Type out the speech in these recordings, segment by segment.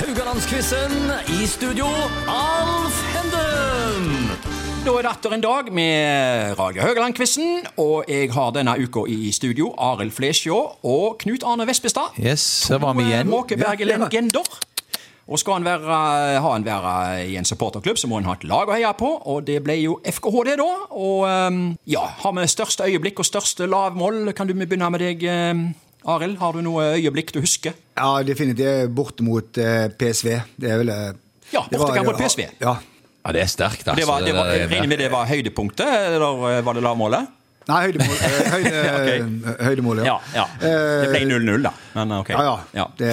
Haugalandsquizen. I studio, Alf Henden. Da er det atter en dag med Radio Haugaland-quizen, og jeg har denne uka i studio Arild Flesjå og Knut Arne Vespestad. Yes, så var vi igjen. Måkeberg-legender. Og skal han være, ha han være i en supporterklubb, så må han ha et lag å heie på, og det ble jo FKH det, da. Og um, ja, har vi største øyeblikk og største lavmål? Kan du begynne med deg, um, Arild? Har du noe øyeblikk du husker? Ja, definitivt borte mot eh, PSV. Det er vel eh, Ja, det bortekamp mot PSV. Ja. Ja, det er sterkt, altså. Det var, det var, regner med det var høydepunktet, eller var det lavmålet? Nei, høydemål. eh, Høyde, høydemål, ja. Ja, ja. Det ble Eh, 0-0, da. Men ok. Ja, ja. Det,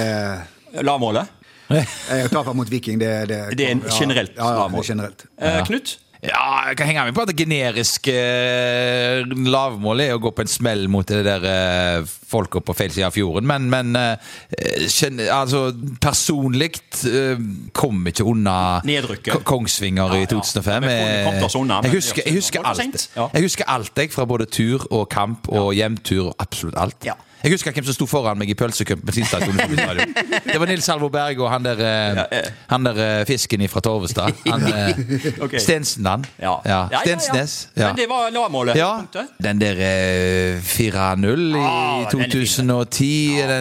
Lavmålet? jeg taper mot Viking, det, det Det er en generelt ja, ja, lavmål. er generelt. Eh, Knut? Ja, jeg kan henge med på at det generiske eh, lavmålet er å gå på en smell mot det der eh, folka på feil side av fjorden, men, men eh, kjen, altså, personlig eh, kom ikke unna Nedrykket. Kongsvinger Ja, i 2005. Ja, til oss unna, jeg, husker, jeg, husker alt. jeg husker alt jeg fra både tur og kamp og hjemtur og absolutt alt. Ja. Jeg husker hvem som sto foran meg i pølsekø på bensinstasjonen. Det var Nils Halvor Berge og han der, eh, eh. han der eh, fisken fra Torvestad. Han, okay. Ok. Stensland. Ja. Ja. Stensnes. Ja. Men det var lavmålet. Ja, den der eh, 4-0 i Ah, den er 2010,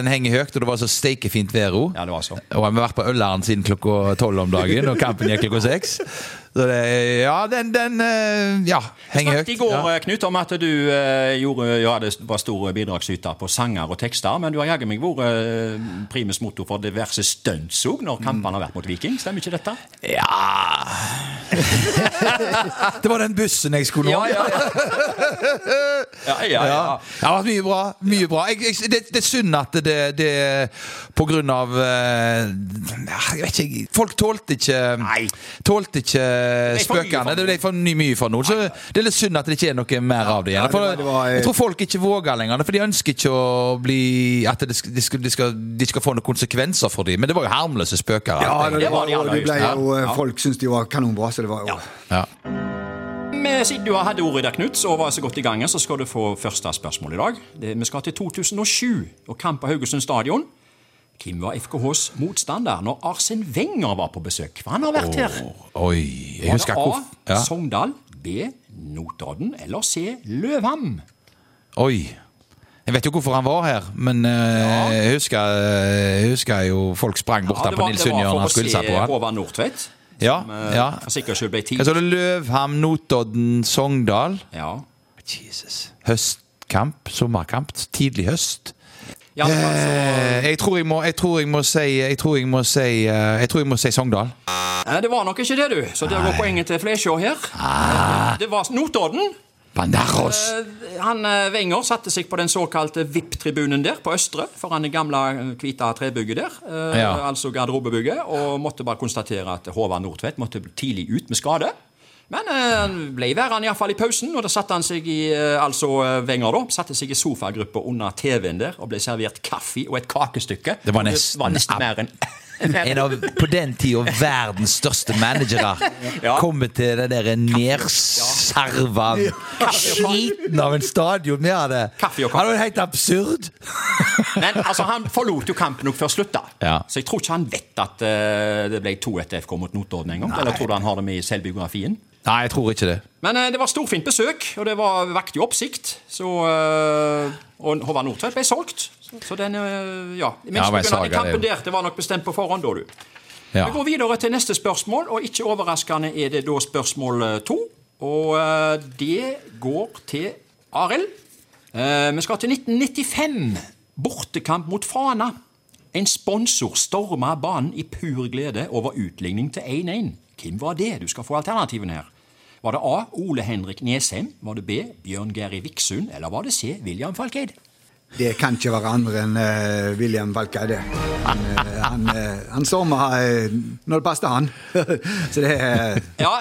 henger høyt, og det var så steikefint vær òg. Ja, det var så. Og vi har vært på Ølleren siden klokka tolv om dagen, og kampen gikk klokka seks. Så det, ja, den, den eh, ja, henger høyt. Snakket i går, Ja. eh, Knut, om at du eh, gjorde, ja, det var stor bidragsyter på sanger og tekster, men du har jaggu meg vært primus motor for diverse stunts òg når kampene har vært mot Viking. Stemmer ikke dette? Ja Det var den bussen jeg skulle nå. ja, ja. ja, ja, ja. Ja. Det har vært mye bra. Mye bra. Jeg, jeg, det, det er synd at det, det På grunn av Jeg vet ikke Folk tålte ikke Nei. Tålte ikke spøkene. Det ble for mye for noe. Så det er litt synd at det ikke er noe mer av det igjen. For jeg tror folk ikke våger lenger, for de ønsker ikke å bli At de, skal, de, skal, de skal få noen konsekvenser for dem. Men det var jo harmløse spøker. Ja, det, det var var, de ble jo, eh, Folk syntes de var kanonbra, så det var jo Ja. Siden du hadde ordet der, Knut, og var så godt i gang, så skal du få første spørsmål i dag. Vi skal til 2007 og kamp på Haugesund stadion. Hvem var FKHs motstander når Arsen Wenger var på besøk? For han har vært her. Oi. Jeg Var husker det hvor A. ja. Sogndal, B. Notodden eller C. Løvham? Oi. Jeg vet jo hvorfor han var her, men eh, jeg, husker, jeg husker jo folk sprang bort Ja, der på Nils Sundjørn og skulle se seg på han. Håvard Nordtvedt. Ja, som, eh, ja. For sikkerhets skyld ble tid. Hva? Løvham, Notodden, Sogndal? Ja. Jesus. Høstkamp? Sommerkamp? Tidlig høst? Ja, det altså, Eh, jeg, tror jeg, må, jeg tror jeg må si Jeg tror jeg må si, eh, jeg tror jeg må si Sogndal. Nei, det var nok ikke det, du. Så der går poenget til Flesjå her. Ah. Det var Notodden. Banderos! Eh, Han eh, Wenger satte seg på den såkalte VIP-tribunen der på Østre, foran det gamle eh, hvite trebygget der. eh, Ja. Altså garderobebygget. Og måtte bare konstatere at Håvard Nordtvedt måtte tidlig ut med skade. Men eh, han ble værende iallfall i pausen, og da satte han seg i eh, altså eh, Wenger da, satte seg i sofagruppa under TV-en der og ble servert kaffe og et kakestykke. Det var nesten, nesten- var nesten mer enn En av på den tida verdens største managere Ja. kommer til det der nedsarva skiten av en stadion vi hadde. Kaffe og Det var helt absurd. Men altså, han forlot jo kampen nok før slutta. Ja. Så jeg tror ikke han vet at uh, det ble 2-1 FK mot Notodden en gang. Eller tror du han har det med i selvbiografien? Nei, jeg tror ikke det. Men eh, det var storfint besøk, og det var vakte jo oppsikt. Så, eh, og Håvard Nordtvedt ble solgt. Så, den, eh, ja. Men Ja, kampen det der, det var nok bestemt på forhånd, da, du. Ja. Vi går videre til neste spørsmål, og ikke overraskende er det da spørsmål to. Og det går til Arild. Vi skal til 1995. Bortekamp mot Fana. En sponsor storma banen i pur glede over utligning til 1-1. Hvem var det? Du skal få alternativene her. Var det A. Ole Henrik Nesheim? Var det B. Bjørn Geri Viksund? Eller var det C. William Falkeid? Det kan ikke være andre enn uh, William Falkeide. Han, uh, han, uh, han storma når det passet han. så det er Ja,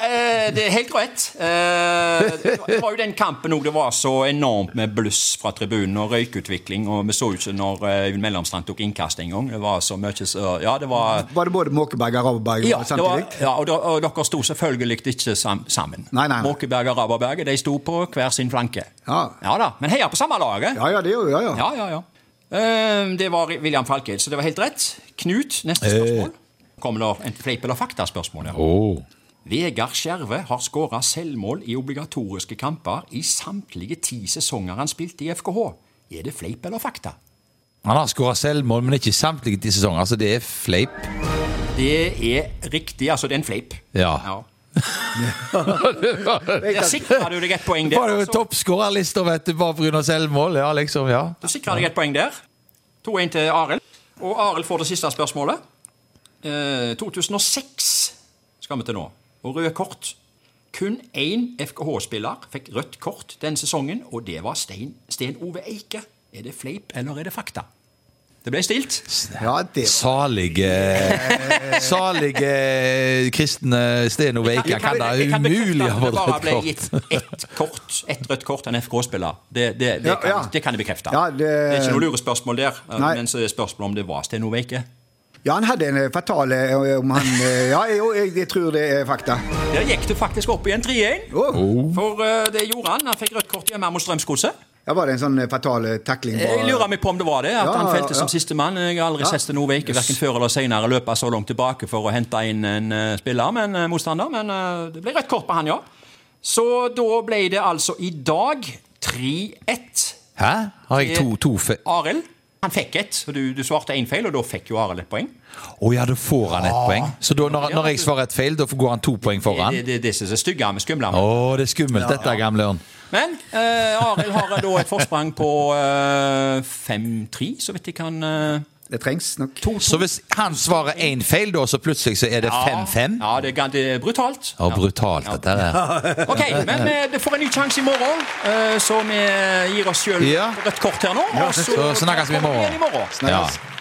det er helt rett. Det var jo den kampen òg det var så enormt med bluss fra tribunen og røykutvikling. Og vi så jo ikke når Øyvind Mellomstrand tok innkast en gang. Det var så mye så Ja, det var Var det både Måkeberg og Raberberg ja, samtidig? ja og, der, og dere sto selvfølgelig ikke sam, sammen. Nei, nei. Måkeberg og Raberberget de sto på hver sin flanke. Ja. ja da, Men heia på samme laget. Ja, ja, det vi, ja, ja. Ja, ja, ja. Eh, det var William Falkeid, så det var helt rett. Knut, neste spørsmål. kommer det en fleip- eller faktaspørsmål. her. Oh. Vegard Skjerve har skåra selvmål i obligatoriske kamper i samtlige ti sesonger han spilte i FKH. Er det fleip eller fakta? Han har skåra selvmål, men ikke i samtlige ti sesonger. Altså, det er fleip. Det er riktig, altså det er en fleip. Ja. Ja. Der sikra du deg et poeng der. Var jo toppskårerlista, vet du, bare pga. selvmål? Ja, liksom, ja. Du sikra deg et poeng der. 2-1 til Arild. Og Arild får det siste spørsmålet. Eh, 2006 skal vi til nå. Og røde kort. Kun én FKH-spiller fikk rødt kort denne sesongen, og det var Stein, Sten Ove Eike. Er det fleip, eller er det fakta? Det ble stilt. Ja, det Salige Salige kristne Steno Ove Eika kan da umulig ha vært umulig ha det fått bare rødt ble kort. gitt ett kort, ett rødt kort av en FK-spiller. Det, det, det, Ja, kan, ja. det kan jeg bekrefte. Ja, det- er ikke noe lurespørsmål der. Nei. Men så er spørsmålet om det var Steno Veike. Ja, han hadde en eh, fatal eh, om han eh, Ja, jo, jeg, jeg tror det er fakta. Der gikk du faktisk opp i en 3-1. Oh. For uh, det gjorde han. Han fikk rødt kort hjemme mot Strømsgodset. Ja, var det en sånn eh, fatal takling? takling? Jeg lurer meg på om det var det. At Ja, han ja, ja. som siste sistemann. Jeg har aldri Ja. sett det Ove Eike verken før eller senere løpe så langt tilbake for å hente inn en eh, spiller, men eh, motstander. Men eh, det ble rødt kort på han, ja. Så da ble det altså i dag 3-1. Hæ? Har jeg to, to fe... Arild, han fikk ett. Du, du svarte én feil, og da fikk jo Arild et poeng. Å ja, da får han ett poeng. Så da, når, når jeg svarer et feil, da går han to poeng foran? Det, det, det, er stygge med skumle. Å, det er skummelt, dette, gamle Ørn. Men eh, Arild har da et forsprang på eh, 5-3, så vidt jeg kan eh, Det trengs nok. Så hvis han svarer én feil, da, så plutselig så er det 5-5? Ja, det er, det er brutalt. Ja, brutalt dette er. Ok, men vi, vi får en ny sjanse i morgen, eh, så vi gir oss sjøl Ja. rødt kort her nå. og så snakkes vi i morgen.